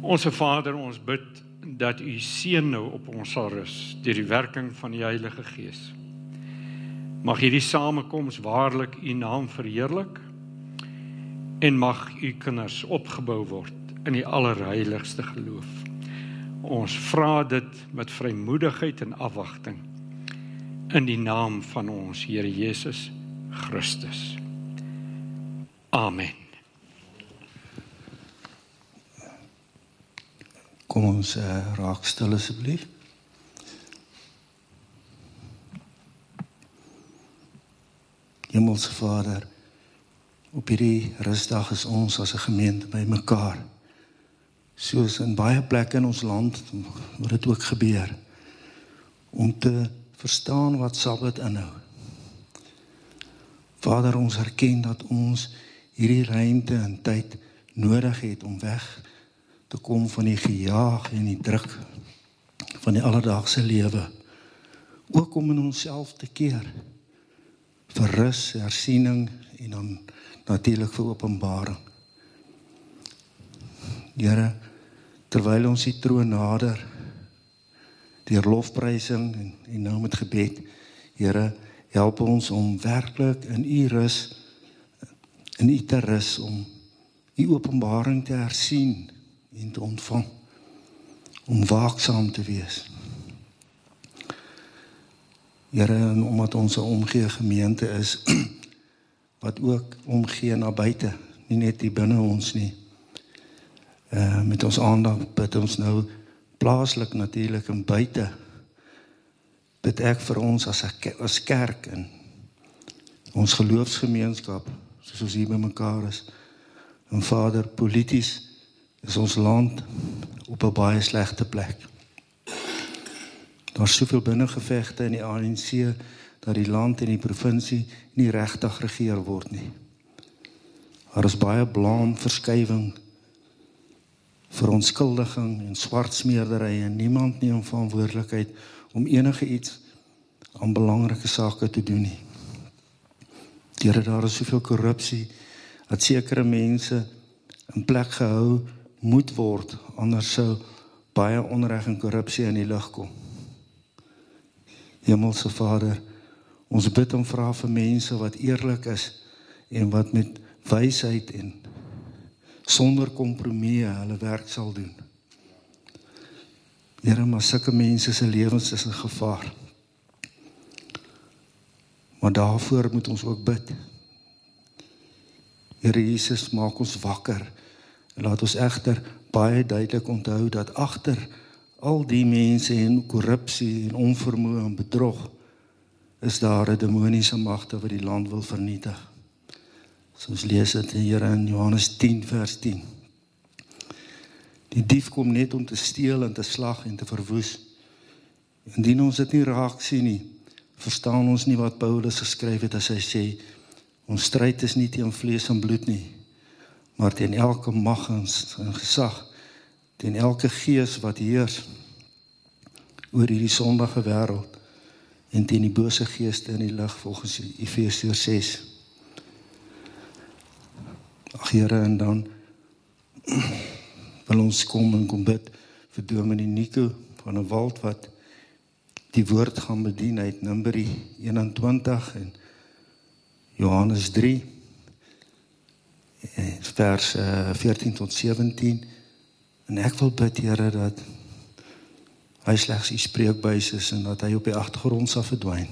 Onse Vader, ons bid dat u seën nou op ons sal rus deur die werking van die Heilige Gees. Mag hierdie samekoms waarlik u naam verheerlik en mag u kinders opgebou word in die allerheiligste geloof. Ons vra dit met vrymoedigheid en afwagting in die naam van ons Here Jesus Christus. Amen. Kom ons uh, raak stil asseblief. Hemelse Vader, op hierdie rusdag is ons as 'n gemeente bymekaar. Soos in baie plekke in ons land word dit ook gebeur om te verstaan wat Sabbat inhou. Vader, ons erken dat ons hierdie ruimte en tyd nodig het om weg te kom van die gejaag en die druk van die alledaagse lewe. Ook om in onsself te keer vir rus, hersiening en dan natuurlik vir openbaring. Here, terwyl ons die troon nader deur lofprysing en en nou met gebed, Here, help ons om werklik in U rus in U te rus om U openbaring te hersien en te ontvang om waaksaam te wees. Here, omdat ons 'n omgee gemeente is wat ook omgee na buite, nie net hier binne ons nie. Uh met ons aandag bid ons nou plaaslik natuurlik en buite. Bid ek vir ons as 'n as kerk in ons geloofsgemeenskap soos ons hier bymekaar is. En Vader, polities is ons land op 'n baie slegte plek. Daar's soveel binnengevegte in die ANC dat die land en die provinsie nie regtig geregeer word nie. Daar is baie blaam verskywing vir onskuldiging en swart smeerdery en niemand neem verantwoordelikheid om enige iets aan belangrike sake te doen nie. Here daar is soveel korrupsie dat sekere mense in plek gehou moet word anders sou baie onreg en korrupsie in die lig kom. Hemelse Vader, ons bid en vra vir mense wat eerlik is en wat met wysheid en sonder kompromie hulle werk sal doen. Here, maar sulke mense se lewens is in gevaar. Maar daarvoor moet ons ook bid. Here Jesus, maak ons wakker Laat ons egter baie duidelik onthou dat agter al die mense en korrupsie en onvermoë en bedrog is daar 'n demoniese magte wat die land wil vernietig. So ons lees dit hier in Johannes 10 vers 10. Die dief kom net om te steel en te slag en te verwoes. Indien ons dit nie raak sien nie, verstaan ons nie wat Paulus geskryf het as hy sê ons stryd is nie teen vlees en bloed nie, maar teen elke mag en gesag teen elke gees wat heers oor hierdie sondige wêreld en teen die bose geeste in die lig volgens Efesiërs 6 Ag Here en dan wil ons kom en kom bid vir Dominee Nico van 'n wald wat die woord gaan bedien uit Numeri 21 en Johannes 3 vers uh, 14 tot 17 en ek wil bid Here dat hy slegs u spreekbuis is en dat hy op die agtergrond sal verdwyn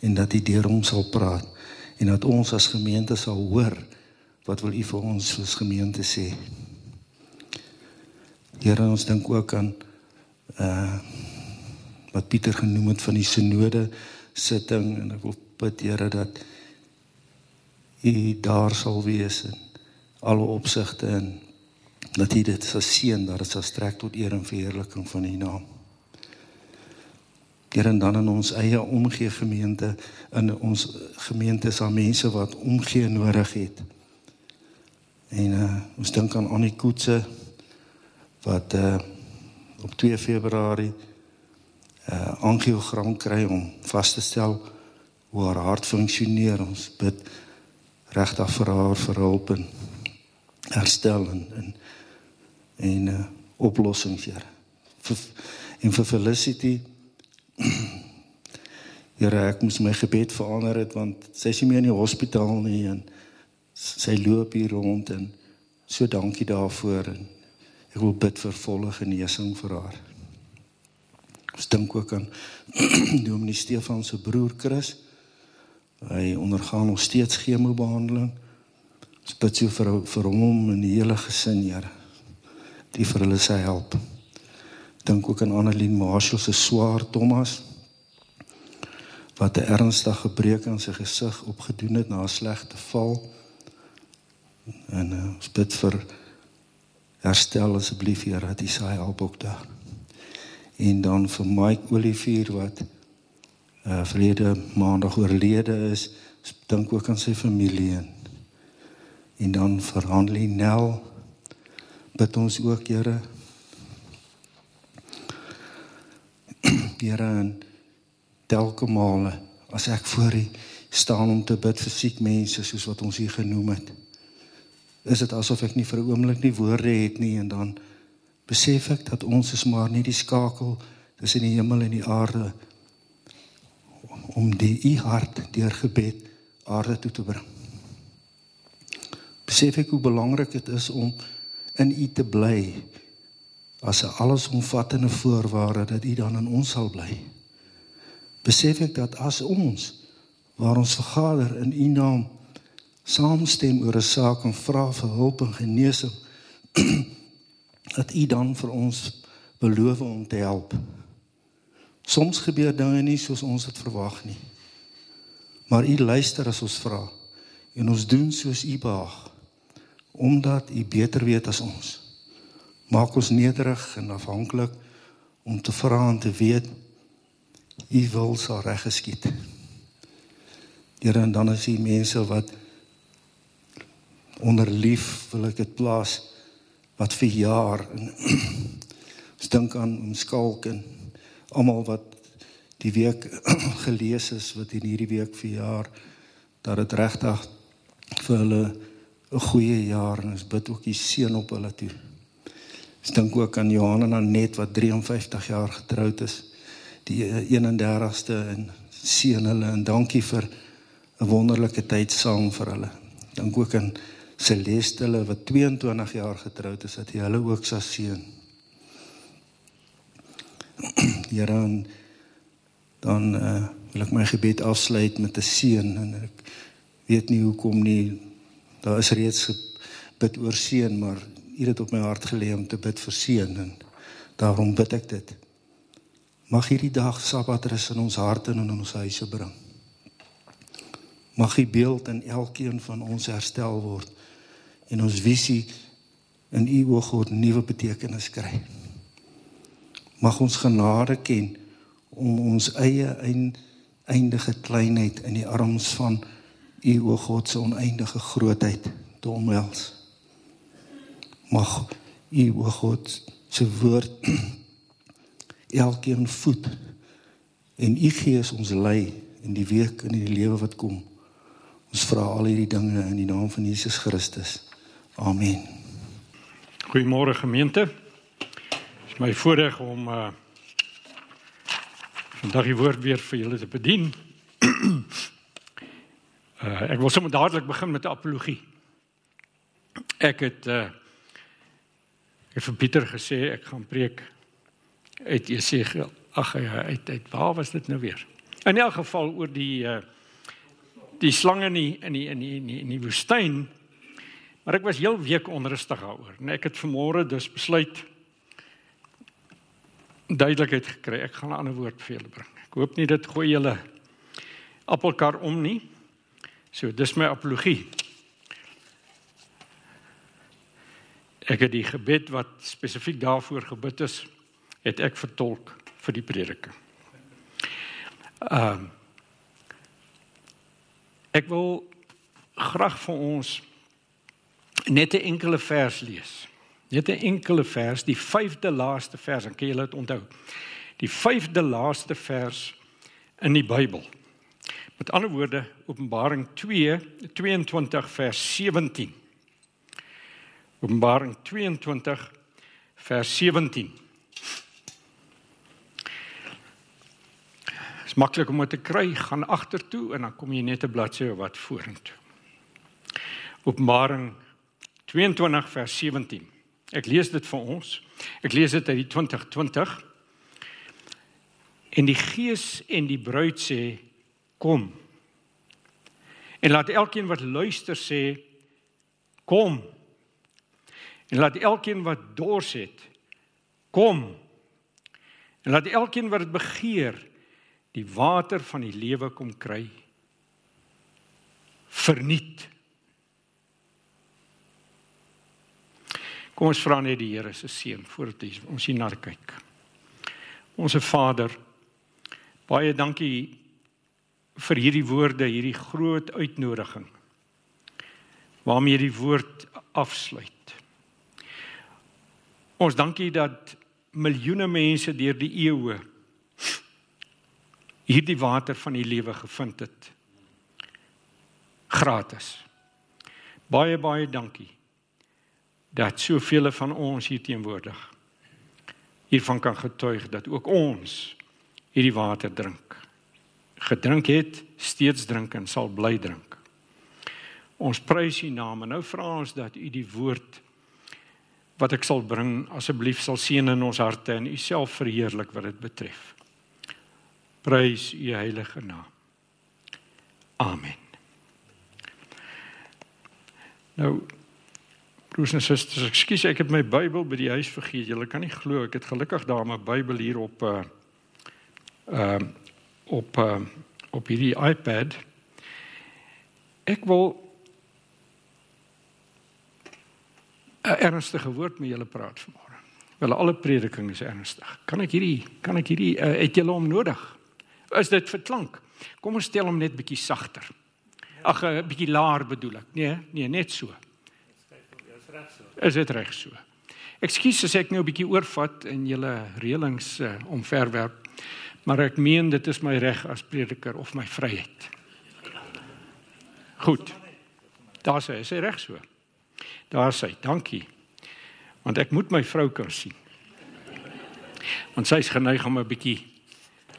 en dat hy deur hom sal praat en dat ons as gemeente sal hoor wat wil u vir ons as gemeente sê. Here ons dink ook aan uh wat Pieter genoem het van die synode sitting en ek wil bid Here dat u daar sal wees in alle opsigte en dat u dit sal seën dat dit sal strek tot eer en verheerliking van u naam. Hier en dan in ons eie omgee gemeente in ons gemeente se mense wat omgee nodig het. En uh, ons dink aan Annie Koetse wat uh, op 2 Februarie 'n uh, angiogram kry om vas te stel hoe haar hart funksioneer. Ons bid regtig vir haar vir hulp en herstel en en en uh, oplossings, Here. En vir Felicity Here, ek moes my gebed verander het want sy is nie meer in die hospitaal nie en sy loop hier rond en so dankie daarvoor en ek wil bid vir volle genesing vir haar. Ons dink ook aan Dominee Stefan se broer Chris. Hy ondergaan nog steeds chemobehandeling. Ons bid so vir vir hom en die hele gesin, Here. Die vir hulle se help. Dink ook aan Annelien Marshall se swaar Thomas wat 'n ernstige breuk aan sy gesig opgedoen het na 'n slegte val. En uh, ons bid vir herstel asseblief Here dat U sy help ook daar. En dan vir Mike Olivier wat uh verlede maandag oorlede is, dink ook aan sy familie en en dan vir Hanlie Nel bid ons ook Here. Here en telke male as ek voor U staan om te bid vir siek mense soos wat ons hier genoem het. Is dit asof ek nie vir 'n oomblik nie woorde het nie en dan besef ek dat ons is maar nie die skakel tussen die hemel en die aarde om die u hart deur gebed aarde toe te bring. Besef ek hoe belangrik dit is om in u te bly as 'n allesomvattende voorwaarde dat u dan in ons sal bly besef ek dat as ons waar ons vergader in u naam saamstem oor 'n saak en vra vir hulp en genesing dat u dan vir ons beloof om te help. Soms gebeur dinge nie soos ons dit verwag nie. Maar u luister as ons vra en ons doen soos u behaag omdat u beter weet as ons. Maak ons nederig en afhanklik om te vra en te weet u wil sal reg geskied. Here en dan is die mense wat onder lief wil ek dit plaas wat vir jaar en ons dink aan ons skalk en almal wat die week gelees is wat in hierdie week vir jaar dat dit regtig vir hulle 'n goeie jaar en ons bid ook die seën op hulle toe. Ons dink ook aan Johan en Anet wat 53 jaar getroud is die 31ste en seën hulle en dankie vir 'n wonderlike tyd saam vir hulle. Dank ook aan Celeste hulle wat 22 jaar getroud is dat jy hulle ook sal seën. Here dan dan uh, wil ek my gebed afsluit met 'n seën en ek weet nie hoekom nie. Daar is reeds bid oor seën, maar U het op my hart gelê om te bid vir seën en daarom bid ek dit. Mag hierdie dag Sabbatrus in ons harte en in ons huise bring. Mag die beeld in elkeen van ons herstel word en ons visie in U oog God nuwe betekenis kry. Mag ons genade ken om ons eie eindige kleinheid in die arms van U oog God se oneindige grootheid te omhels. Mag U oog God se woord elkeen voet en u gees ons lei in die week en in die lewe wat kom. Ons vra al hierdie dinge in die naam van Jesus Christus. Amen. Goeiemôre gemeente. My voorreg om uh vandag die woord weer vir julle te bedien. uh ek wil sommer dadelik begin met 'n apologie. Ek het uh ek het vir Pieter gesê ek gaan preek uit Jesegiel. Ag ja, uit uit waar was dit nou weer? In elk geval oor die uh die slange in die in die in die in die, in die woestyn. Maar ek was heel week onrustig daaroor. En ek het vanmôre dus besluit duidelikheid gekry. Ek gaan 'n ander woord vir julle bring. Ek hoop nie dit gooi julle appelkar om nie. So, dis my apologie. Ek het die gebed wat spesifiek daarvoor gebid is het ek vertolk vir die prediking. Ehm um, ek wil graag vir ons net 'n enkele vers lees. Net 'n enkele vers, die 5de laaste vers, en kan julle dit onthou? Die 5de laaste vers in die Bybel. Met ander woorde, Openbaring 2 22 vers 17. Openbaring 22 vers 17. Dit is maklik om dit te kry, gaan agtertoe en dan kom jy net 'n bladsy of wat vorentoe. Openbaring 22 vers 17. Ek lees dit vir ons. Ek lees dit uit die 2020. En die Gees en die bruid sê kom. En laat elkeen wat luister sê kom. En laat elkeen wat dors het kom. En laat elkeen wat dit begeer die water van die lewe kom kry. Verniet. Kom ons vra net die Here se seën voordat ons hier na kyk. Onse Vader, baie dankie vir hierdie woorde, hierdie groot uitnodiging waarmee die woord afsluit. Ons dankie dat miljoene mense deur die eeue hierdie water van die lewe gevind het. Gratis. Baie baie dankie dat soveel van ons hier teenwoordig hiervan kan getuig dat ook ons hierdie water drink gedrink het, steeds drink en sal bly drink. Ons prys U naam en nou vra ons dat U die woord wat ek sal bring asseblief sal seën in ons harte en U self verheerlik wat dit betref. Prys U heilige naam. Amen. Nou broers en susters, ekskuus ek het my Bybel by die huis vergeet. Julle kan nie glo ek het gelukkig daar 'n Bybel hier op uh, ehm uh, op uh, op hierdie iPad. Ek wil 'n ernstige woord met julle praat vanmôre. Wel alle prediking is ernstig. Kan ek hierdie kan ek hierdie uh, het julle om nodig? Is dit vir klank? Kom ons stel hom net bietjie sagter. Ag 'n bietjie laer bedoel ek. Nee, nee, net so. Is dit reg so? Ekskuus as ek nou 'n bietjie oorvat en julle reëlings uh, omverwerp maar ek meen dit is my reg as prediker of my vryheid. Goed. Daar sê hy reg so. Daar sê, dankie. Want ek moet my vrou kan sien. Want sy is geneig om 'n bietjie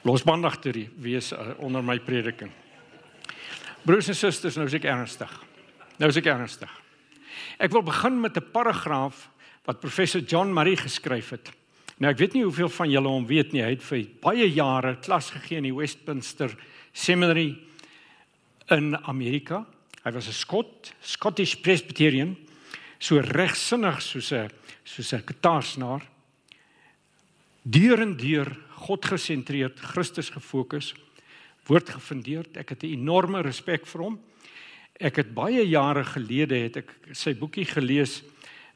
losbandig te wees uh, onder my prediking. Broers en susters, nou is ek ernstig. Nou is ek ernstig. Ek wil begin met 'n paragraaf wat professor John Murray geskryf het. Nou ek weet nie hoeveel van julle hom weet nie. Hy het vir baie jare klas gegee in die Westminster Seminary in Amerika. Hy was 'n Skot, Scottish Presbyterian, so regsinnig soos 'n soos 'n gitaarsnaar. Deur en deur God gesentreerd, Christus gefokus, woord gefundeerd. Ek het 'n enorme respek vir hom. Ek het baie jare gelede het ek sy boekie gelees,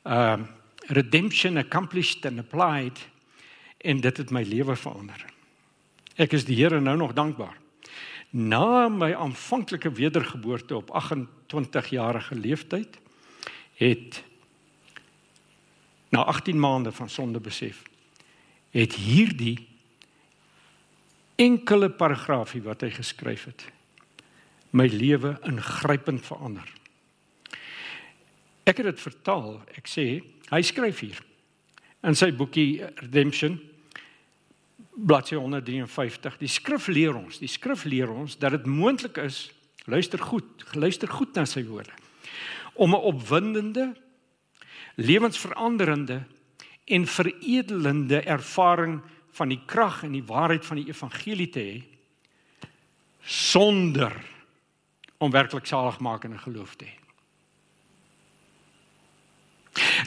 uh Redemption Accomplished and Applied en dit het my lewe verander. Ek is die Here nou nog dankbaar. Na my aanvanklike wedergeboorte op 28 jarige leeftyd het na 18 maande van sonde besef het hierdie enkele paragraafie wat hy geskryf het my lewe ingrypend verander. Ek het dit vertaal. Ek sê hy skryf hier in sy boekie Redemption bladsy 153. Die skrif leer ons, die skrif leer ons dat dit moontlik is, luister goed, luister goed na sy woorde, om 'n opwindende, lewensveranderende en veredelende ervaring van die krag en die waarheid van die evangelie te hê sonder om werklik saligmakende geloof te hê.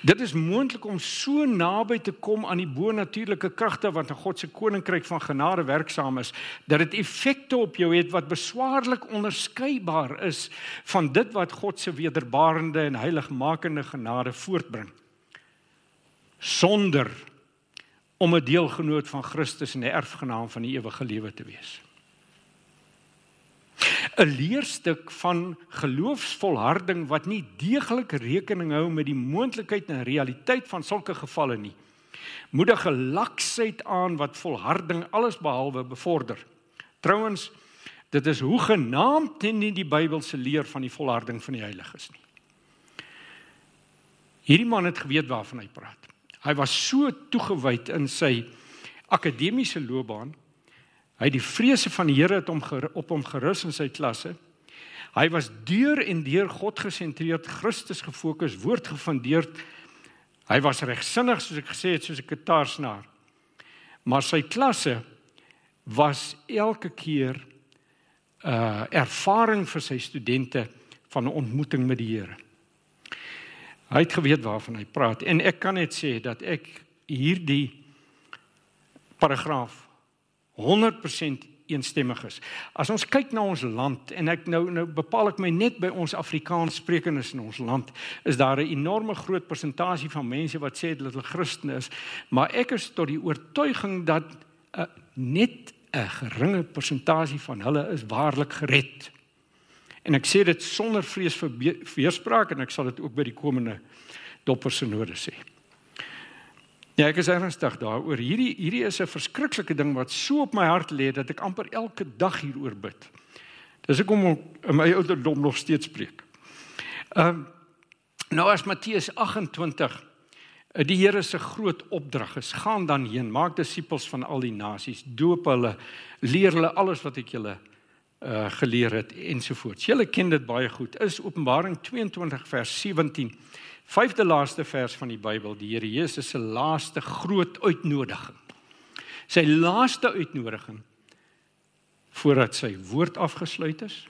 Dit is moontlik om so naby te kom aan die bonatuurlike kragte wat in God se koninkryk van genade werksaam is, dat dit effekte op jou het wat beswaarlik onderskeibaar is van dit wat God se wederbarende en heiligmakende genade voortbring. Sonder om 'n deelgenoot van Christus in die erfgenaam van die ewige lewe te wees. 'n leerstuk van geloofsvolharding wat nie deeglik rekening hou met die moontlikheid en realiteit van sulke gevalle nie. Moedige laksheid aan wat volharding alles behalwe bevorder. Trouwens, dit is hoe genaamd in die Bybelse leer van die volharding van die heiliges nie. Hierdie man het geweet waarvan hy praat. Hy was so toegewyd in sy akademiese loopbaan. Hy die vrese van die Here het hom op hom gerus in sy klasse. Hy was deur en deur God gesentreerd, Christus gefokus, woord gefundeerd. Hy was regsinnig soos ek gesê het, soos 'n kitaarsnaar. Maar sy klasse was elke keer 'n uh, ervaring vir sy studente van 'n ontmoeting met die Here. Hy het geweet waarvan hy praat en ek kan net sê dat ek hierdie paragraaf 100% eensstemmig is. As ons kyk na ons land en ek nou nou bepaal ek my net by ons Afrikaans sprekendes in ons land, is daar 'n enorme groot persentasie van mense wat sê hulle Christen is, maar ek is tot die oortuiging dat uh, net 'n geringe persentasie van hulle is waarlik gered. En ek sê dit sonder vrees vir weerspraak en ek sal dit ook by die komende doppersynode sê. Ja, ek is ernstig daaroor. Hierdie hierdie is 'n verskriklike ding wat so op my hart lê dat ek amper elke dag hieroor bid. Dis ek om in my ouderdom nog steeds spreek. Ehm um, nou as Matteus 28 eh, die Here se groot opdrag is, gaan dan heen, maak disippels van al die nasies, doop hulle, leer hulle alles wat ek julle uh geleer het ensovoorts. Julle ken dit baie goed. Is Openbaring 22 vers 17. Vyfde laaste vers van die Bybel, die Here Jesus se laaste groot uitnodiging. Sy laaste uitnodiging voordat sy woord afgesluit is.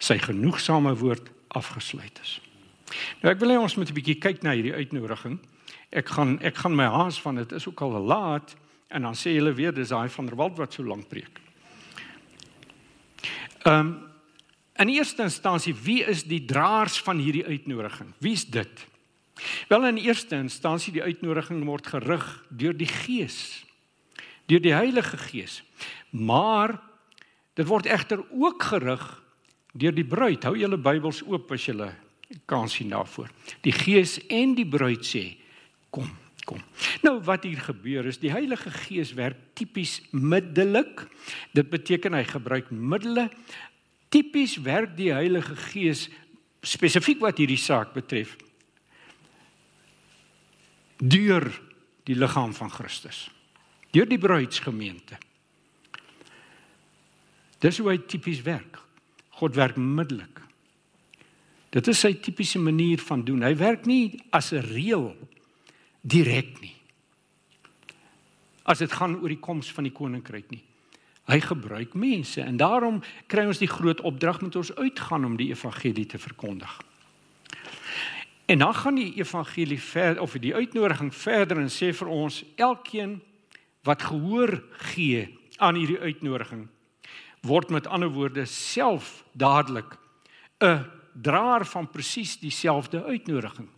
Sy genoegsame woord afgesluit is. Nou ek wil hê ons moet 'n bietjie kyk na hierdie uitnodiging. Ek gaan ek gaan my haas van dit is ook al laat en dan sê julle weer dis daai van der Walt wat so lank preek. Ehm um, in eerste instansie, wie is die draers van hierdie uitnodiging? Wie's dit? Wel in eerste instansie die uitnodiging word gerig deur die Gees. Deur die Heilige Gees. Maar dit word egter ook gerig deur die bruid. Hou julle Bybels oop as julle kan sien daarvoor. Die Gees en die bruid sê: "Kom." kom. Nou wat hier gebeur is die Heilige Gees werk tipies middelik. Dit beteken hy gebruik middele. Tipies werk die Heilige Gees spesifiek wat hierdie saak betref deur die liggaam van Christus. Deur die bruidsgemeente. Dis hoe hy tipies werk. God werk middelik. Dit is sy tipiese manier van doen. Hy werk nie as 'n reël direk nie. As dit gaan oor die koms van die koninkryk nie. Hy gebruik mense en daarom kry ons die groot opdrag met ons uitgaan om die evangelie te verkondig. En dan gaan die evangelie verder of die uitnodiging verder en sê vir ons elkeen wat gehoor gee aan hierdie uitnodiging word met ander woorde self dadelik 'n draer van presies dieselfde uitnodiging.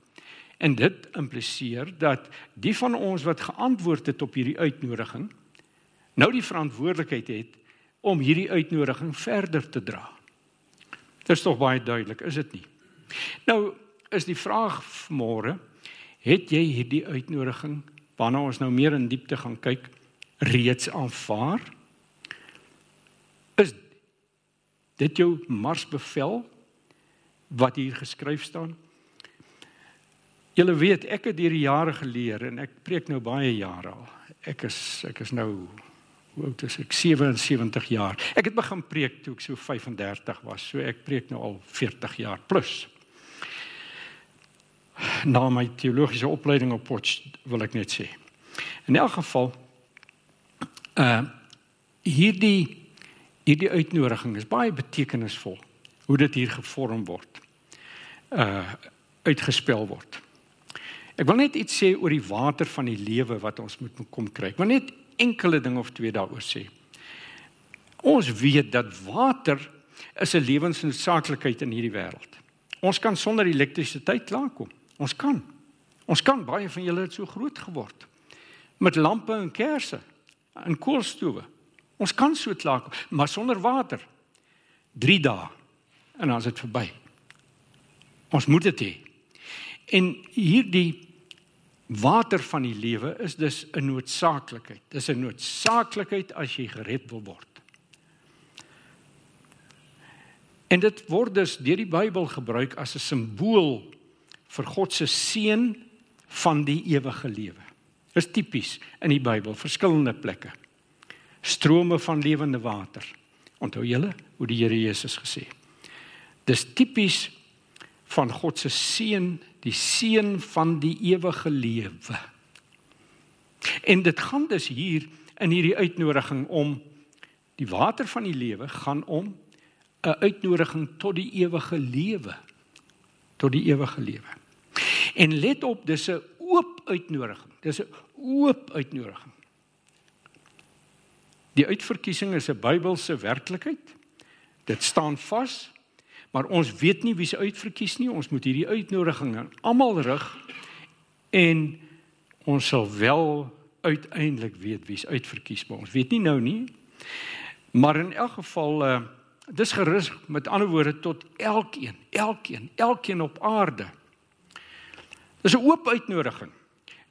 En dit impliseer dat die van ons wat geantwoord het op hierdie uitnodiging nou die verantwoordelikheid het om hierdie uitnodiging verder te dra. Dit is tog baie duidelik, is dit nie? Nou is die vraag môre, het jy hierdie uitnodiging waarna ons nou meer in diepte gaan kyk reeds aanvaar? Is dit jou marsbevel wat hier geskryf staan? Julle weet ek het hierdie jare geleer en ek preek nou baie jare al. Ek is ek is nou hoe oud is ek? 77 jaar. Ek het begin preek toe ek so 35 was. So ek preek nou al 40 jaar plus. Na my teologiese opleiding op Potch wil ek net sê. In elk geval uh hierdie hierdie uitnodiging is baie betekenisvol hoe dit hier gevorm word. Uh uitgespel word. Ek wil net iets sê oor die water van die lewe wat ons moet kom kry. Ek wil net enkele ding of twee daaroor sê. Ons weet dat water is 'n lewensnoodsaaklikheid in hierdie wêreld. Ons kan sonder elektrisiteit klaarkom. Ons kan. Ons kan baie van julle het so groot geword met lampe en kersse en koolstowwe. Ons kan so klaarkom, maar sonder water 3 dae en dan is dit verby. Ons moet dit hê. En hierdie water van die lewe is dus 'n noodsaaklikheid. Dis 'n noodsaaklikheid as jy gered wil word. En dit word dus deur die Bybel gebruik as 'n simbool vir God se seën van die ewige lewe. Dis tipies in die Bybel, verskillende plekke. Strome van lewende water. Onthou julle hoe die Here Jesus gesê. Dis tipies van God se seun, die seun van die ewige lewe. En dit gaan dus hier in hierdie uitnodiging om die water van die lewe gaan om 'n uitnodiging tot die ewige lewe. Tot die ewige lewe. En let op, dis 'n oop uitnodiging. Dis 'n oop uitnodiging. Die uitverkiesing is 'n Bybelse werklikheid. Dit staan vas. Maar ons weet nie wie se uitverkies nie. Ons moet hierdie uitnodiging aan almal rig en ons sal wel uiteindelik weet wie's uitverkies, maar ons weet nie nou nie. Maar in elk geval uh dis gerus met ander woorde tot elkeen, elkeen, elkeen op aarde. Dis 'n oop uitnodiging.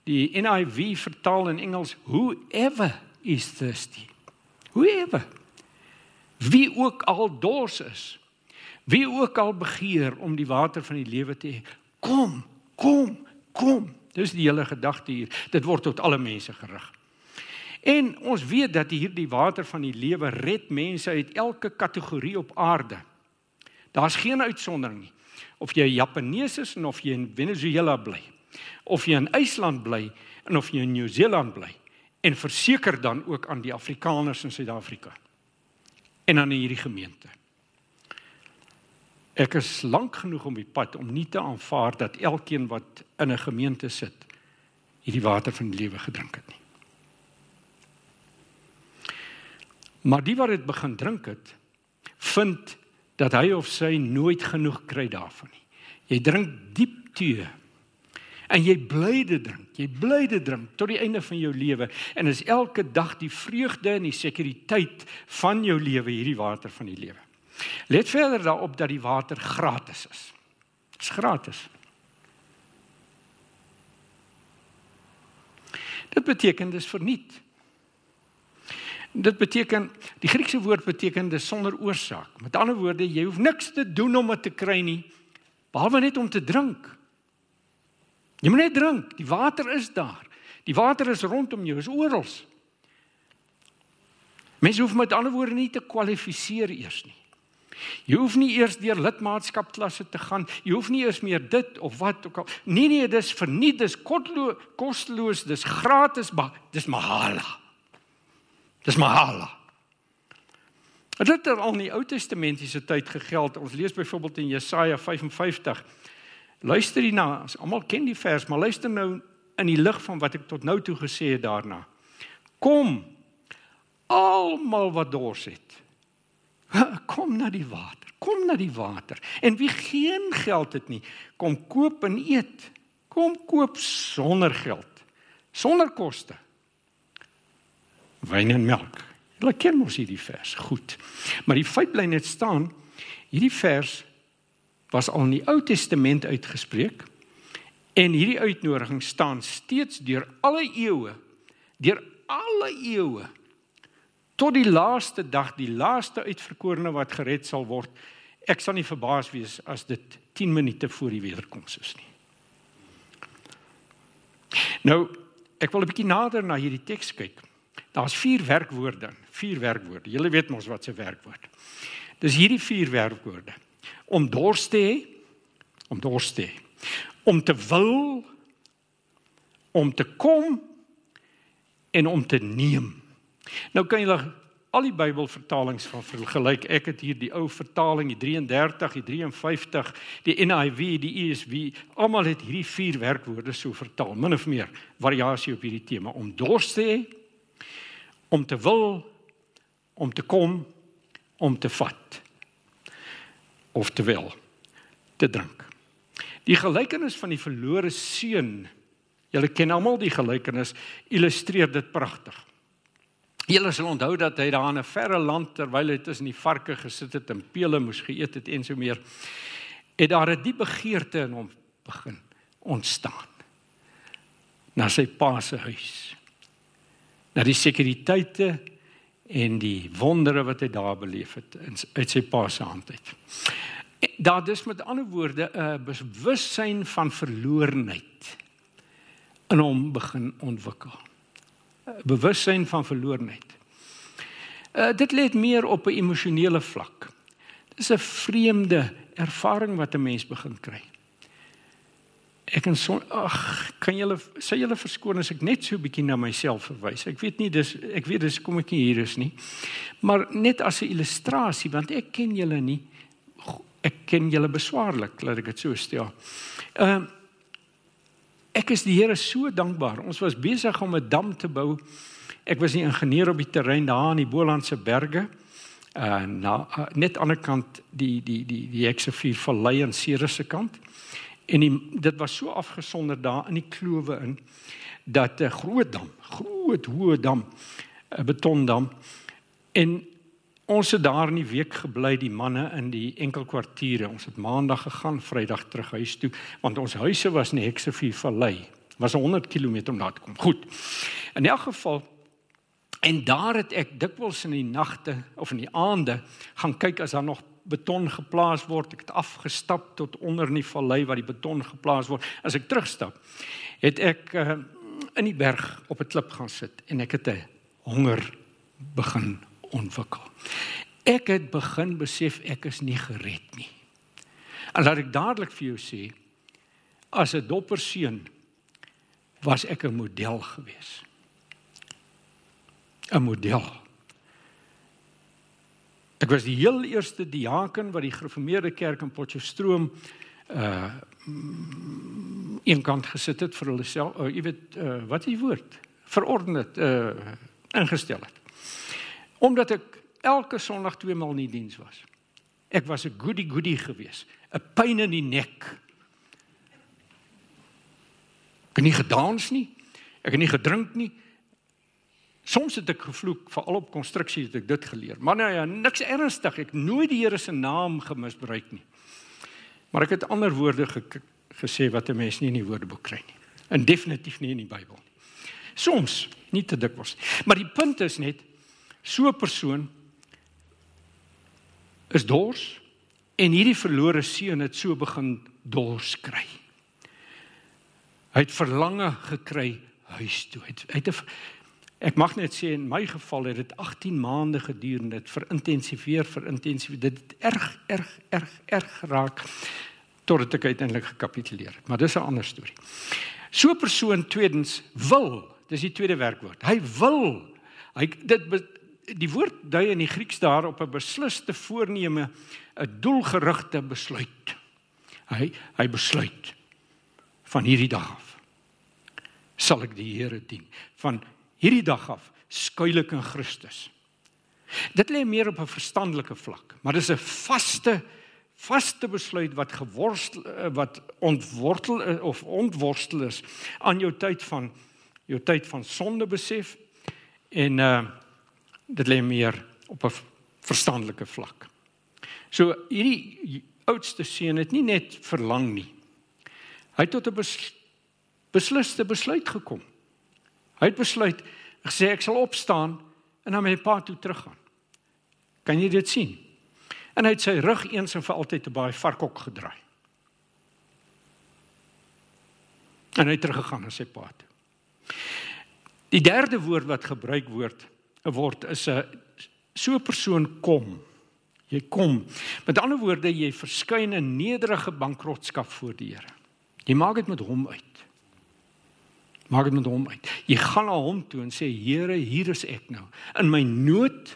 Die NIV vertaal in Engels whoever is thirsty. Whoever wie ook al dors is. Wie ook al begeer om die water van die lewe te hê, kom, kom, kom. Dis die hele gedagte hier. Dit word tot alle mense gerig. En ons weet dat hierdie water van die lewe red mense uit elke kategorie op aarde. Daar's geen uitsondering nie. Of jy Japanees is of jy in Venezuela bly, of jy in IJsland bly en of jy in Nieu-Seeland bly en verseker dan ook aan die Afrikaners in Suid-Afrika en aan hierdie gemeente. Ek is lank genoeg om die pad om nie te aanvaar dat elkeen wat in 'n gemeente sit hierdie water van die lewe gedrink het nie. Maar die wat dit begin drink het, vind dat hy of sy nooit genoeg kry daarvan nie. Jy drink diep tee en jy bly dit drink. Jy bly dit drink tot die einde van jou lewe en is elke dag die vreugde en die sekuriteit van jou lewe hierdie water van die lewe. Let verder daarop dat die water gratis is. Dit is gratis. Dit beteken dis verniet. Dit beteken die Griekse woord beteken dis sonder oorsaak. Met ander woorde, jy hoef niks te doen om dit te kry nie behalwe net om te drink. Jy moet net drink. Die water is daar. Die water is rondom jou, is oral. Mense hoef met ander woorde nie te kwalifiseer eers nie. Jy hoef nie eers deur lidmaatskap klasse te gaan. Jy hoef nie eers meer dit of wat ook al. Nee nee, dis verniet, dis kosteloos, dis gratis, dis mahala. Dis mahala. Dit het er al in die Ou Testamentiese tyd gegeld. Ons lees byvoorbeeld in Jesaja 55. Luister hierna, as almal ken die vers, maar luister nou in die lig van wat ek tot nou toe gesê het daarna. Kom almal wat dors het. Kom na die water. Kom na die water. En wie geen geld het nie, kom koop en eet. Kom koop sonder geld. Sonder koste. Wyn en melk. Hulle ken mos hierdie vers goed. Maar die feit bly net staan, hierdie vers was al in die Ou Testament uitgespreek en hierdie uitnodiging staan steeds deur alle eeue, deur alle eeue tot die laaste dag, die laaste uitverkorene wat gered sal word. Ek sal nie verbaas wees as dit 10 minute voor die wederkoms is nie. Nou, ek wil 'n bietjie nader na hierdie teks kyk. Daar's vier werkwoorde, vier werkwoorde. Julle weet mos wat se werkwoord. Dis hierdie vier werkwoorde. Om dors te hê, om dors te hê, om te wil, om te kom en om te neem. Nou kan jy al die Bybelvertalings van vergelyk. Ek het hier die ou vertaling, die 33, die 53, die NIV, die ESV, almal het hierdie vier werkwoorde so vertaal, min of meer variasie op hierdie tema om dors te hê, om te wil, om te kom, om te vat. Of te wil te drink. Die gelykenis van die verlore seun, julle ken almal die gelykenis, illustreer dit pragtig. Julle sal onthou dat hy daar in 'n verre land terwyl hy tussen die varke gesit het en pele moes geëet het en so meer, het daar 'n diep begeerte in hom begin ontstaan na sy pa se huis. Na die sekuriteite en die wondere wat hy daar beleef het uit sy pa se hand uit. Daar dis met ander woorde 'n bewussyn van verlorenheid in hom begin ontwikkel. Bewussyn van verlorenheid. Uh, dit lê meer op 'n emosionele vlak. Dis 'n vreemde ervaring wat 'n mens begin kry. Ek en so ag, kan julle sê julle verskoon as ek net so 'n bietjie na myself verwys. Ek weet nie dis ek weet dis kom ek nie hier is nie. Maar net as 'n illustrasie want ek ken julle nie. Ek ken julle beswaarlik, laat ek dit so stel. Ehm uh, Ek is die Here so dankbaar. Ons was besig om 'n dam te bou. Ek was die ingenieur op die terrein daar in die Bolandse berge. Uh na uh, net aan die ander kant die die die die Heksevuur vallei aan Ceres se kant. En die, dit was so afgesonder daar in die klowe in dat 'n groot dam, groot hoë dam, 'n betondam en Ons het daar in die week gebly die manne in die enkel kwartiere. Ons het maandag gegaan, Vrydag terug huis toe want ons huise was in Heksevuur Vallei. Was 100 km om daar te kom. Goed. In elk geval en daar het ek dikwels in die nagte of in die aande gaan kyk as daar nog beton geplaas word. Ek het afgestap tot onder in die vallei waar die beton geplaas word. As ek terugstap, het ek uh, in die berg op 'n klip gaan sit en ek het 'n honger begin ontwikkel. Ek het begin besef ek is nie gered nie. En laat ek dadelik vir jou sê as 'n dopper seun was ek 'n model gewees. 'n Model. Ek was die heel eerste diaken wat die gereformeerde kerk in Potchefstroom uh eenkant gesit het vir hulle self, uh, jy weet uh, wat is die woord? Verorden het uh ingestel het omdat ek elke Sondag twee maal in die diens was. Ek was 'n goody goody gewees, 'n pyn in die nek. Ek het nie gedans nie. Ek het nie gedrink nie. Soms het ek gevloek, veral op konstruksie het ek dit geleer. Maar nou ja, niks ernstig. Ek nooit die Here se naam gemisbruik nie. Maar ek het ander woorde ge gesê wat 'n mens nie in die Woordeboek kry nie. En definitief nie in die Bybel nie. Soms, nie te dikwels. Maar die punt is net So 'n persoon is dors en hierdie verlore seun het so begin dors kry. Hy het verlange gekry huis toe. Hy het, het ek mag net sê in my geval het dit 18 maande geduur en dit verintensiveer vir intensief dit het erg erg erg erg geraak totdat ek uiteindelik gekapituleer het. Maar dis 'n ander storie. So 'n persoon tweedens wil, dis die tweede werkwoord. Hy wil. Hy dit die woord dui in die Grieks daar op 'n beslisste voorneme, 'n doelgerigte besluit. Hy hy besluit van hierdie dag af sal ek die Here dien. Van hierdie dag af skuil ek in Christus. Dit lê meer op 'n verstandelike vlak, maar dis 'n vaste vaste besluit wat geworstel wat ontwortel of ontworstel is aan jou tyd van jou tyd van sonde besef en uh dit lê meer op 'n verstandelike vlak. So hierdie oudste seun het nie net verlang nie. Hy het tot 'n bes, besliste besluit gekom. Hy het besluit gesê ek sal opstaan en na my pa toe teruggaan. Kan jy dit sien? En hy het sy rug eens en vir altyd te baie varkhok gedraai. En hy het teruggegaan na sy pa toe. Die derde woord wat gebruik word word is 'n so 'n persoon kom. Jy kom. Met ander woorde, jy verskyn in nederige bankrotskap voor die Here. Jy maak dit met hom uit. Maak dit met hom uit. Jy gaan na hom toe en sê Here, hier is ek nou in my nood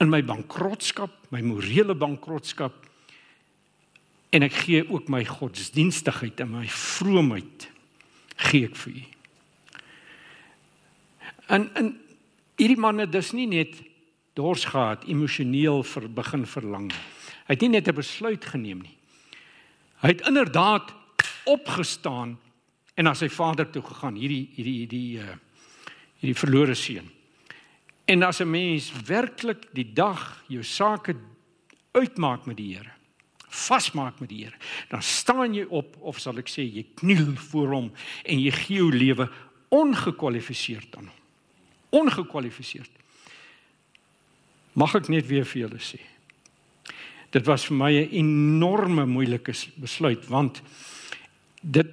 in my bankrotskap, my morele bankrotskap en ek gee ook my godsdienstigheid en my vroomheid gee ek vir u. En en hierdie man het dus nie net dors gehad emosioneel vir begin verlang. Hy het nie net 'n besluit geneem nie. Hy het inderdaad opgestaan en na sy vader toe gegaan, hierdie hierdie hierdie uh hierdie verlore seun. En as 'n mens werklik die dag jou sake uitmaak met die Here, vasmaak met die Here, dan staan jy op of sal ek sê jy kniel voor hom en jy gee jou lewe ongekwalifiseerd aan hom ongekwalifiseerd. Mag ek net weer vir julle sê. Dit was vir my 'n enorme moeilike besluit want dit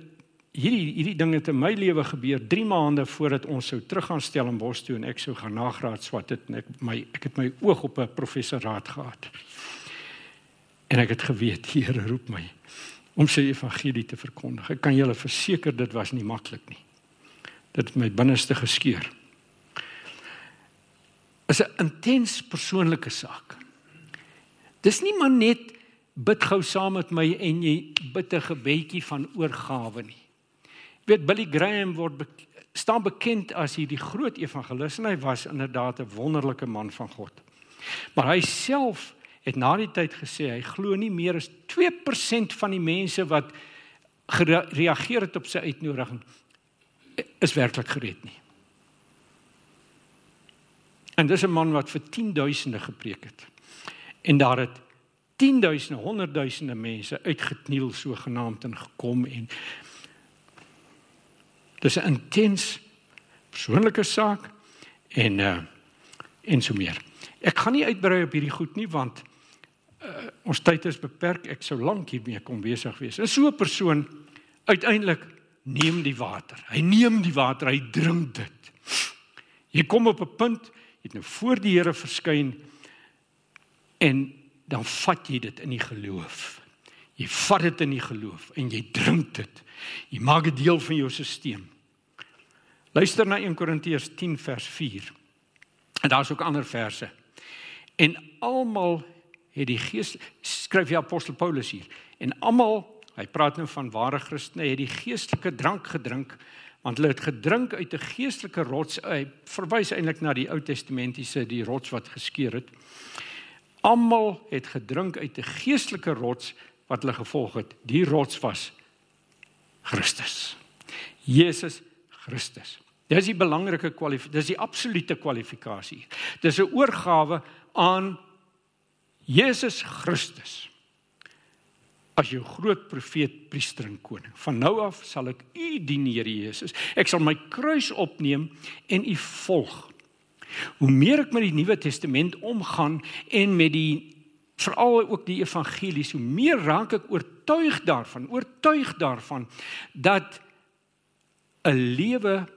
hierdie hierdie ding het in my lewe gebeur 3 maande voordat ons sou terug gaan Stellenbosch toe en ek sou gaan nagraad swat het en ek my ek het my oog op 'n professoraat gehad. En ek het geweet die Here roep my om sy evangelie te verkondig. Ek kan julle verseker dit was nie maklik nie. Dit het my binneste geskeur. Is 'n intens persoonlike saak. Dis nie maar net bid gou saam met my en jy bid 'n gebedjie van oorgawe nie weet Billy Graham word be staan bekend as hierdie groot evangelis en hy was inderdaad 'n wonderlike man van God. Maar hy self het na die tyd gesê hy glo nie meer as 2% van die mense wat gereageer het op sy uitnodiging is werklik gered nie. En dis 'n man wat vir 10000de gepreek het. En daar het 10000, 100000de mense uitgekniel so genaamd en gekom en Dis 'n intens persoonlike saak en uh en so meer. Ek gaan nie uitbrei op hierdie goed nie want uh ons tyd is beperk. Ek sou lank hiermee kom besig wees. Is so 'n persoon uiteindelik neem die water. Hy neem die water, hy drink dit. Jy kom op 'n punt, het nou voor die Here verskyn en dan vat jy dit in die geloof. Jy vat dit in die geloof en jy drink dit. Jy maak dit deel van jou stelsel. Luister na 1 Korintiërs 10 vers 4. En daar's ook ander verse. En almal het die Gees skryf die apostel Paulus hier. En almal, hy praat nou van ware Christene, het die geestelike drank gedrink want hulle het gedrink uit 'n geestelike rots. Hy verwys eintlik na die Ou Testamentiese die rots wat geskeur het. Almal het gedrink uit 'n geestelike rots wat hulle gevolg het. Die rots was Christus. Jesus Christus. Dis die belangrike kwalifikasie, dis die absolute kwalifikasie. Dis 'n oorgawe aan Jesus Christus. As jou groot profeet, priester en koning. Van nou af sal ek u dien, Here Jesus. Ek sal my kruis opneem en u volg. Hoe meer ek met die Nuwe Testament omgaan en met die veral ook die evangelies, hoe meer raak ek oortuig daarvan, oortuig daarvan dat 'n lewe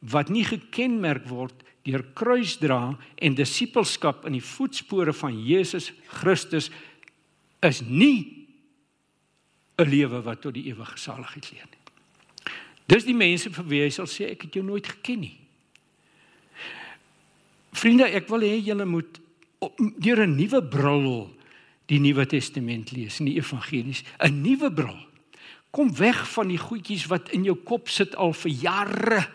wat nie gekenmerk word deur kruisdra en disippelskap in die voetspore van Jesus Christus is nie 'n lewe wat tot die ewige saligheid lei nie. Dis die mense vir wie hy sal sê ek het jou nooit geken nie. Vriende, ek wil hê julle moet deur 'n nuwe bril die Nuwe Testament lees, die evangelies, 'n nuwe bril. Kom weg van die goedjies wat in jou kop sit al vir jare.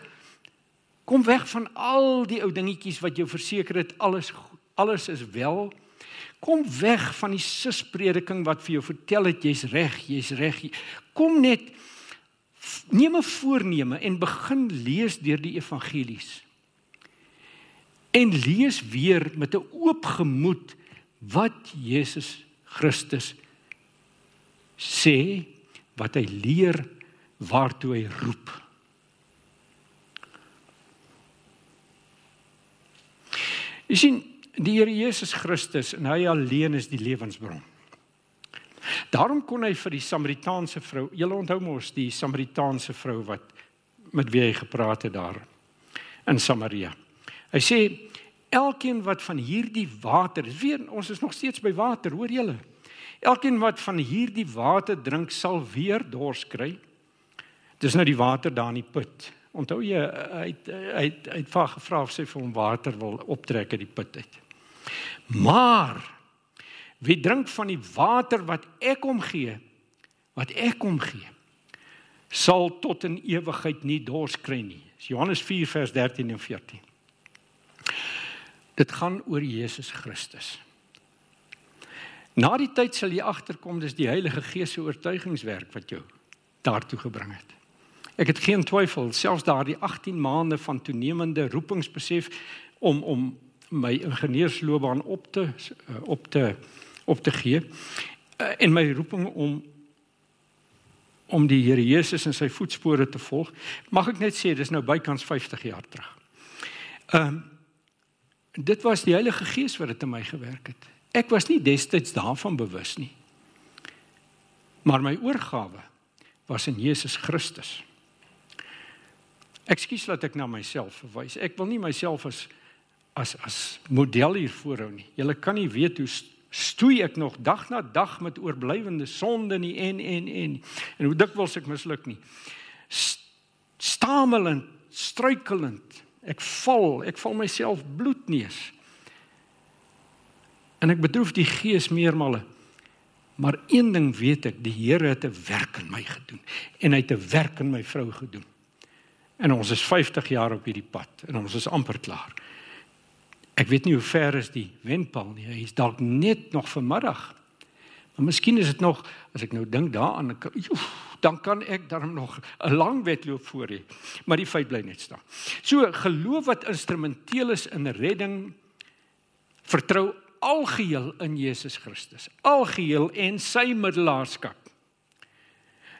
Kom weg van al die ou dingetjies wat jou verseker het alles alles is wel. Kom weg van die susprediking wat vir jou vertel het jy's reg, jy's reg. Kom net neem 'n voorneme en begin lees deur die evangelies. En lees weer met 'n oop gemoed wat Jesus Christus sê, wat hy leer, waartoe hy roep. Jy sien, die Here Jesus Christus en hy alleen is die lewensbron. Daarom kon hy vir die Samaritaanse vrou, julle onthou mos die Samaritaanse vrou wat met wie hy gepraat het daar in Samaria. Hy sê elkeen wat van hierdie water, weer ons is nog steeds by water, hoor julle? Elkeen wat van hierdie water drink sal weer dors kry. Dis nou die water daar in die put. Onthou jy hy hy hy het vaar gevra of sy vir hom water wil optrek uit die put uit. Maar wie drink van die water wat ek hom gee, wat ek hom gee, sal tot in ewigheid nie dors kry nie. Johannes 4 vers 13 en 14. Dit gaan oor Jesus Christus. Na die tyd sal jy agterkom dis die Heilige Gees se oortuigingswerk wat jou daartoe gebring het. Ek het geen twyfel selfs daardie 18 maande van toenemende roepingsbesef om om my ingenieursloopbaan op te eh, op te op te gee en eh, my roeping om om die Here Jesus in sy voetspore te volg mag ek net sê dis nou bykans 50 jaar terug. Ehm um, dit was die Heilige Gees wat dit in my gewerk het. Ek was nie destyds daarvan bewus nie. Maar my oorgawe was in Jesus Christus. Ekskuus dat ek na myself verwys. Ek wil nie myself as as as model hier voorhou nie. Julle kan nie weet hoe stoei ek nog dag na dag met oorblywende sonde nie en en en en hoe dikwels ek misluk nie. Stamelend, struikelend. Ek val, ek val myself bloedneus. En ek bedroef die gees meermale. Maar een ding weet ek, die Here het 'n werk in my gedoen en hy het 'n werk in my vrou gedoen. En ons is 50 jaar op hierdie pad en ons is amper klaar. Ek weet nie hoe ver is die wendpaal nie. Hy's dalk net nog vanmiddag. Maar miskien is dit nog as ek nou dink daaraan, dan kan ek daarom nog 'n lang wedloop voor hê. Maar die feit bly net staan. So geloof wat instrumenteel is in redding vertrou algeheel in Jesus Christus. Algeheel en sy middelaarskap.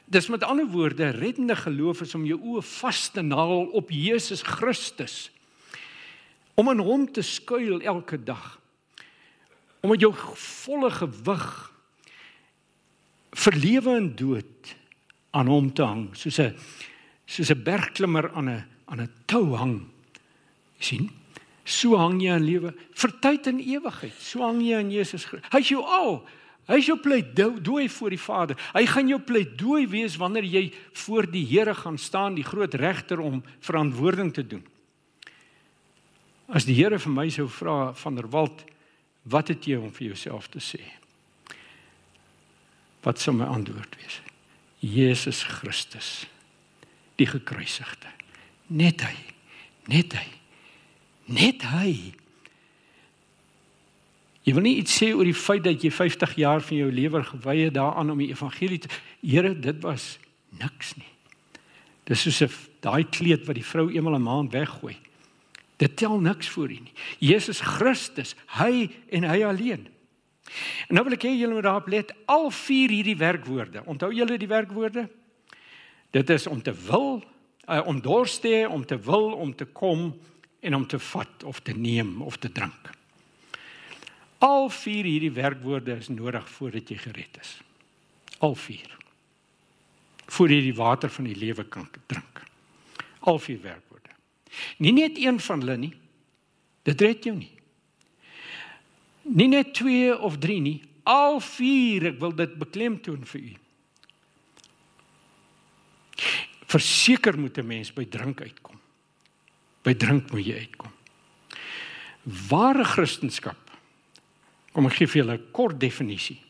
Dis met ander woorde, reddende geloof is om jou oë vas te naal op Jesus Christus. Om in hom te skuil elke dag. Om met jou volle gewig vir lewe en dood aan hom te hang, soos 'n soos 'n bergklimmer aan 'n aan 'n tou hang. sien? So hang jy aan lewe vir tyd en ewigheid. So hang jy aan Jesus Christus. Hy's jou al. Hy's jou pleidooi voor die Vader. Hy gaan jou pleidooi wees wanneer jy voor die Here gaan staan, die groot regter om verantwoording te doen. As die Here vir my sou vra van der Walt, wat het jy om vir jouself te sê? Wat sou my antwoord wees? Jesus Christus, die gekruisigde. Net hy. Net hy. Net hy. Jy wil nie iets sê oor die feit dat jy 50 jaar van jou lewe gewy het daaraan om die evangelie te Here, dit was niks nie. Dis soos 'n daai kleed wat die vrou eenmal 'n maand weggooi. Dit tel niks vir u nie. Jesus Christus, hy en hy alleen. En nou wil ek hê julle moet daarop let al vier hierdie werkwoorde. Onthou julle die werkwoorde? Dit is om te wil, uh, om dors te hê, om te wil, om te kom en om te vat of te neem of te drink. Al vier hierdie werkwoorde is nodig voordat jy gered is. Al vier. Voordat jy die water van die lewe kan drink. Al vier werkwoorde. Nie net een van hulle nie. Dit red jou nie. Nie net 2 of 3 nie. Al vier, ek wil dit beklemtoon vir u. Verseker moet 'n mens by drink uitkom. By drink moet jy uitkom. Ware Christendom. Kom ek gee vir julle 'n kort definisie.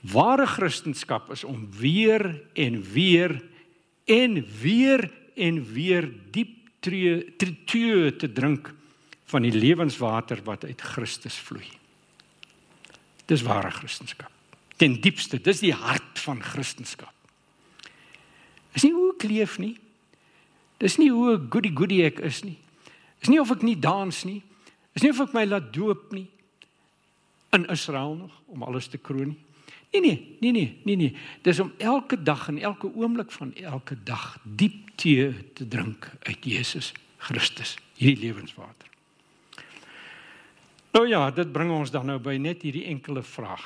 Ware Christendom is om weer en weer en weer en weer diep tree tree te drink van die lewenswater wat uit Christus vloei. Dis ware Christendom. Ten diepste, dis die hart van Christendom. Is nie hoe ek leef nie. Dis nie hoe goody goody ek is nie. Is nie of ek nie dans nie. Is nie of ek my laat doop nie in Israel nog om alles te kroon nie. Nee nee, nee nee, nee nee. Dis om elke dag en elke oomblik van elke dag diep tee te drink uit Jesus Christus, hierdie lewenswater. Nou ja, dit bring ons dan nou by net hierdie enkele vraag.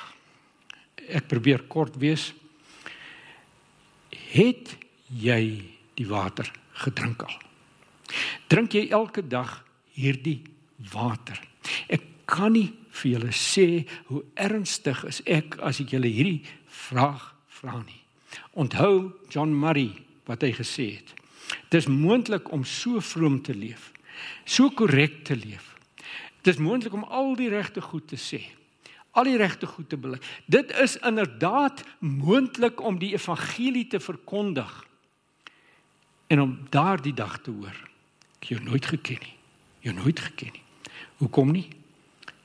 Ek probeer kort wees. Het jy die water gedrink al? Drink jy elke dag hierdie water? Ek kan nie vir julle sê hoe ernstig is ek as ek julle hierdie vraag vra nie. Onthou John Murray wat hy gesê het. Dit is moontlik om so vroom te leef, so korrek te leef. Dit is moontlik om al die regte goed te sê, al die regte goed te bely. Dit is inderdaad moontlik om die evangelie te verkondig en om daardie dag te hoor. Ek jou nooit geken nie. Jou nooit geken nie. Hoekom nie?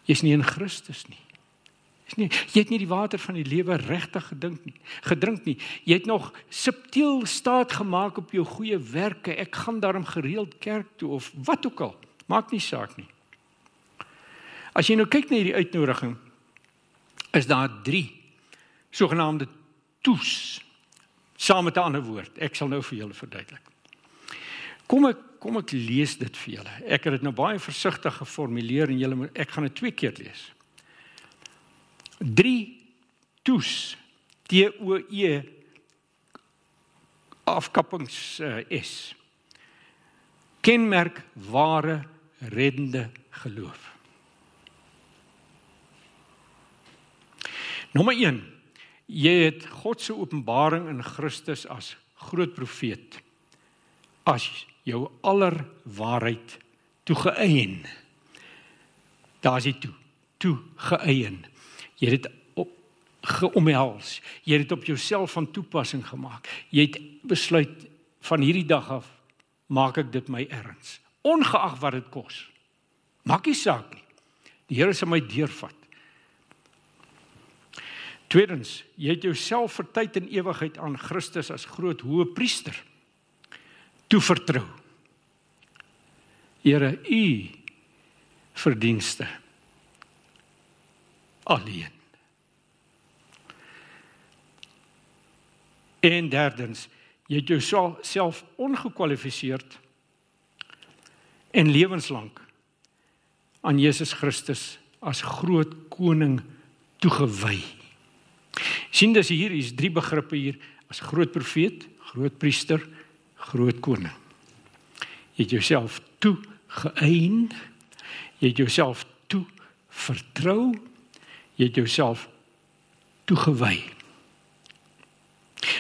Jy's nie in Christus nie. Is nie jy het nie die water van die lewe regtig gedink nie. Gedrink nie. Jy het nog subtiel staat gemaak op jou goeie werke. Ek gaan daarom gereeld kerk toe of wat ook al. Maak nie saak nie. As jy nou kyk na hierdie uitnodiging is daar 3 sogenaamde toes saam met 'n ander woord. Ek sal nou vir julle verduidelik. Kom ek kom ek lees dit vir julle. Ek het dit nou baie versigtig geformuleer en julle ek gaan dit twee keer lees. 3 toes T O E afkappings uh, S. kenmerk ware reddende geloof. Nommer 1. Jy het God se openbaring in Christus as groot profeet as jou aller waarheid toegeëien. Daar's dit toe, toegeëien. Jy het dit op geomhels. Jy het dit op jouself van toepassing gemaak. Jy het besluit van hierdie dag af maak ek dit my erns, ongeag wat dit kos. Maak nie saak nie. Die Here sal my deurvat. Tweedens, jy het jouself vir tyd en ewigheid aan Christus as groot hoëpriester toevertrou. Here, u verdienste alleen. En derdens, jy het jouself ongekwalifiseerd en lewenslank aan Jesus Christus as groot koning toegewy. sien dis hier is drie begrippe hier as groot profeet, groot priester, groot koning. Jy het jouself toegeëien. Jy het jouself toe vertrou. Jy het jouself toegewy.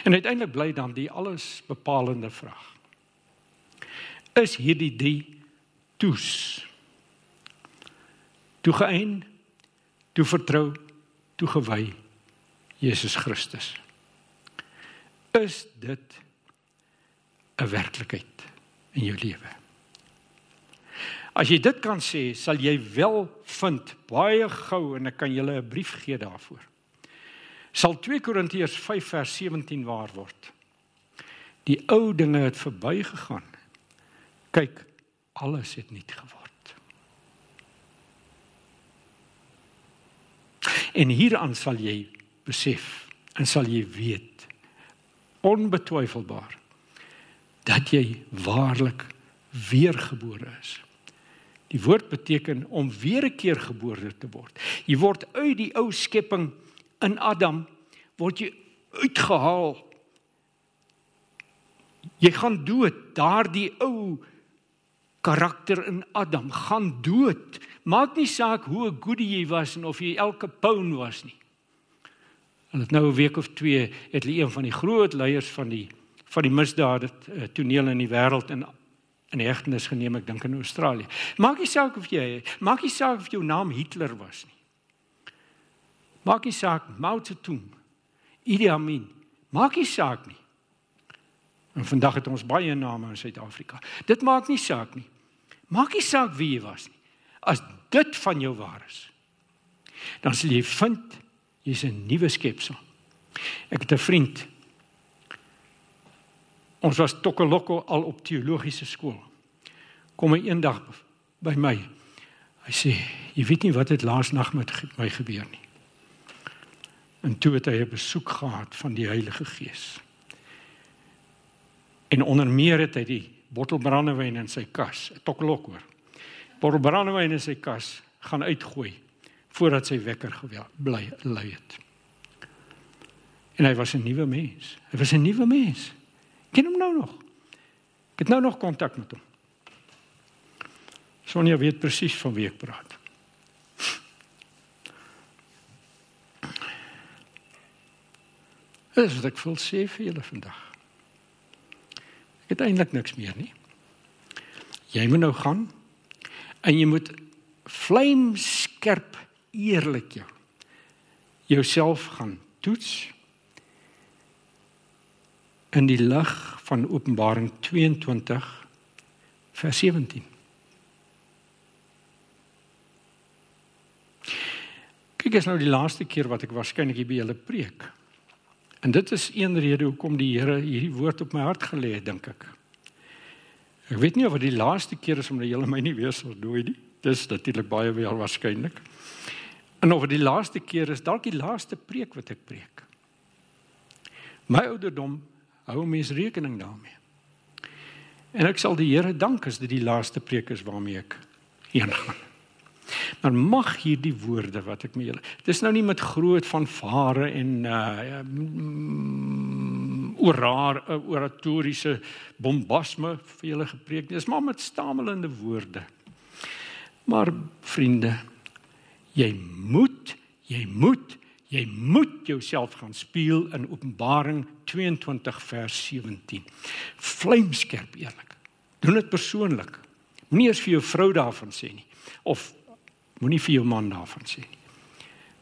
En uiteindelik bly dan die alles bepalende vraag. Is hierdie die toes? Toegeëien, toe vertrou, toegewy Jesus Christus. Is dit 'n werklikheid in jou lewe? As jy dit kan sê, sal jy wel vind baie gou en ek kan julle 'n brief gee daarvoor sal 2 Korintiërs 5 vers 17 waar word. Die ou dinge het verbygegaan. Kyk, alles het nuut geword. En hieraan sal jy besef en sal jy weet onbetwyfelbaar dat jy waarlik weergebore is. Die woord beteken om weer 'n keer gebore te word. Jy word uit die ou skepping in Adam word jy uitgehaal. Jy gaan dood. Daardie ou karakter in Adam gaan dood. Maak nie saak hoe goed jy was en of jy elke poun was nie. En dit nou 'n week of 2 het hulle een van die groot leiers van die van die misdade eh, toneel in die wêreld in in hegtenis geneem, ek dink in Australië. Maak nie saak of jy maak nie saak of jou naam Hitler was nie. Maak nie saak Mao Zedong, Idi Amin, maak nie saak nie. En vandag het ons baie name in Suid-Afrika. Dit maak nie saak nie. Maak nie saak wie jy was nie. As dit van jou waar is, dan sal jy vind jy's 'n nuwe skepsel. Ek het 'n vriend. Ons was tokkelokko al op teologiese skool. Kom hy eendag by my. Hy sê, "Jy weet nie wat het laas nag met my gebeur nie." En toe het hy 'n besoek gehad van die Heilige Gees. En onder meer het hy die bottel brandewyn in sy kas, 'n tokkelok hoor. Bottel brandewyn in sy kas gaan uitgooi voordat sy wekker gewel bly lui het. En hy was 'n nuwe mens. Hy was 'n nuwe mens. Ken hom nou nog? Ek het nou nog kontak met hom. Sonja weet presies van wie ek praat. Dis wat ek wil sê vir julle vandag. Ek het eintlik niks meer nie. Jy moet nou gaan en jy moet vlamskerp eerlik jou jouself gaan toets in die lig van Openbaring 22 vers 17. Kyk, is nou die laaste keer wat ek waarskynlik hier by julle preek. En dit is een rede hoekom die Here hierdie woord op my hart gelê het, dink ek. Ek weet nie of dit die laaste keer is omdat julle my nie weer sal nooi nie. Dis natuurlik baie wel waarskynlik. En of dit die laaste keer is, dalk die laaste preek wat ek preek. My ouderdom hou mens rekening daarmee. En ek sal die Here dank as dit die laaste preek is waarmee ek gaan. Maar mag hierdie woorde wat ek met julle. Dis nou nie met groot van vare en uh oraar oratoriese bombasme vir julle gepreek nie. Dis maar met stamelende woorde. Maar vriende, jy moet, jy moet, jy moet jouself gaan speel in Openbaring 22 vers 17. Vlamskerp eerlik. Doen dit persoonlik. Moenie eers vir jou vrou daarvan sê nie of moenie vir jou man daarvan sê nie.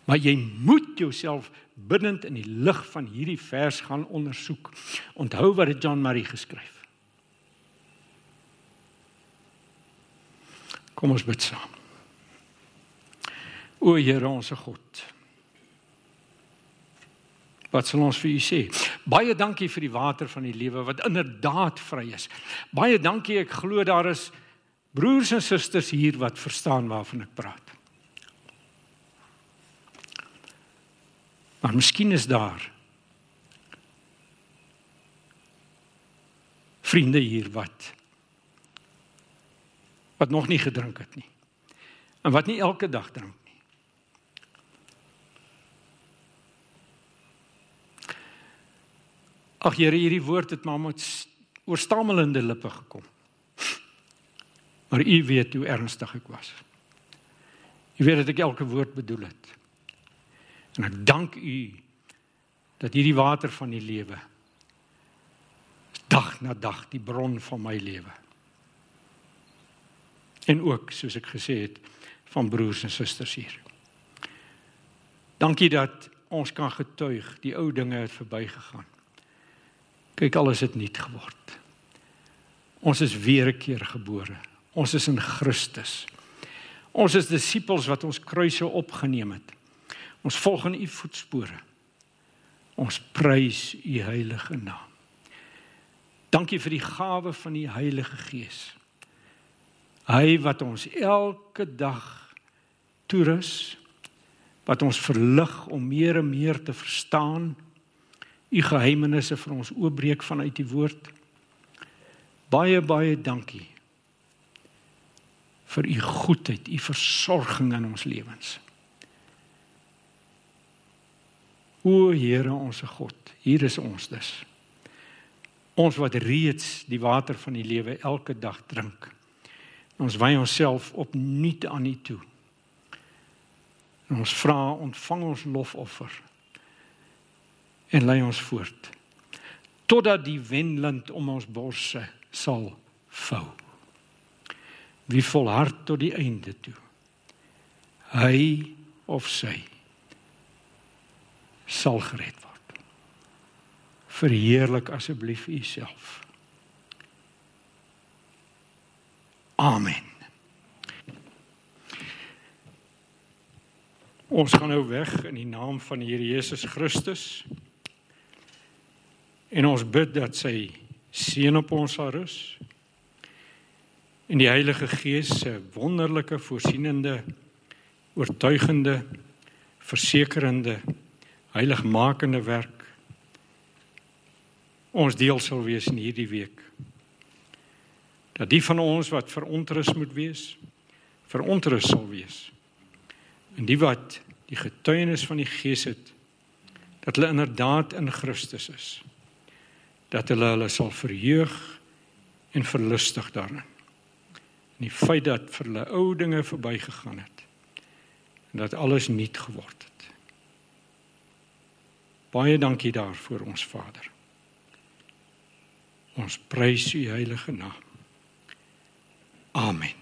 Maar jy moet jouself binnend in die lig van hierdie vers gaan ondersoek. Onthou wat het John Marie geskryf? Kom ons bid saam. O Here ons God. Wat sal ons vir u sê? Baie dankie vir die water van die lewe wat inderdaad vry is. Baie dankie, ek glo daar is broers en susters hier wat verstaan waarvan ek praat. Maar miskien is daar vriende hier wat wat nog nie gedrink het nie. En wat nie elke dag drink Ag Here, hierdie woord het maar met oorstamelende lippe gekom. Maar U weet hoe ernstig ek was. U weet dat ek elke woord bedoel het. En ek dank U dat hierdie water van die lewe dag na dag die bron van my lewe. En ook soos ek gesê het van broers en susters hier. Dankie dat ons kan getuig die ou dinge het verbygegaan. Kyk alles het nuut geword. Ons is weer 'n keer gebore. Ons is in Christus. Ons is disippels wat ons kruise opgeneem het. Ons volg in u voetspore. Ons prys u heilige naam. Dankie vir die gawe van die Heilige Gees. Hy wat ons elke dag toerus, wat ons verlig om meer en meer te verstaan, u geheimenisse vir ons oopbreek vanuit die woord. Baie baie dankie vir u goedheid, u versorging in ons lewens. O Here ons God, hier is ons dus. Ons wat reeds die water van die lewe elke dag drink. Ons wy onsself opnuut aan U toe. En ons vra, ontvang ons lofoffer. En lei ons voort totdat die wenland om ons borse sal vou. Wie volhard tot die einde toe. Hy of sy sal gered word. Verheerlik asseblief U self. Amen. Ons gaan nou weg in die naam van die Here Jesus Christus. En ons bid dat sy seën op ons sal rus. En die Heilige Gees se wonderlike voorsienende oortuigende versekerende heiligmakende werk ons deel sal wees in hierdie week. Dat die van ons wat verontrus moet wees, verontrus sal wees. En die wat die getuienis van die Gees het dat hulle inderdaad in Christus is. Dat hulle hulle sal verheug en verlustig daarin. En die feit dat vir hulle ou dinge verbygegaan het en dat alles nuut geword het. Baie dankie daarvoor ons Vader. Ons prys U heilige naam. Amen.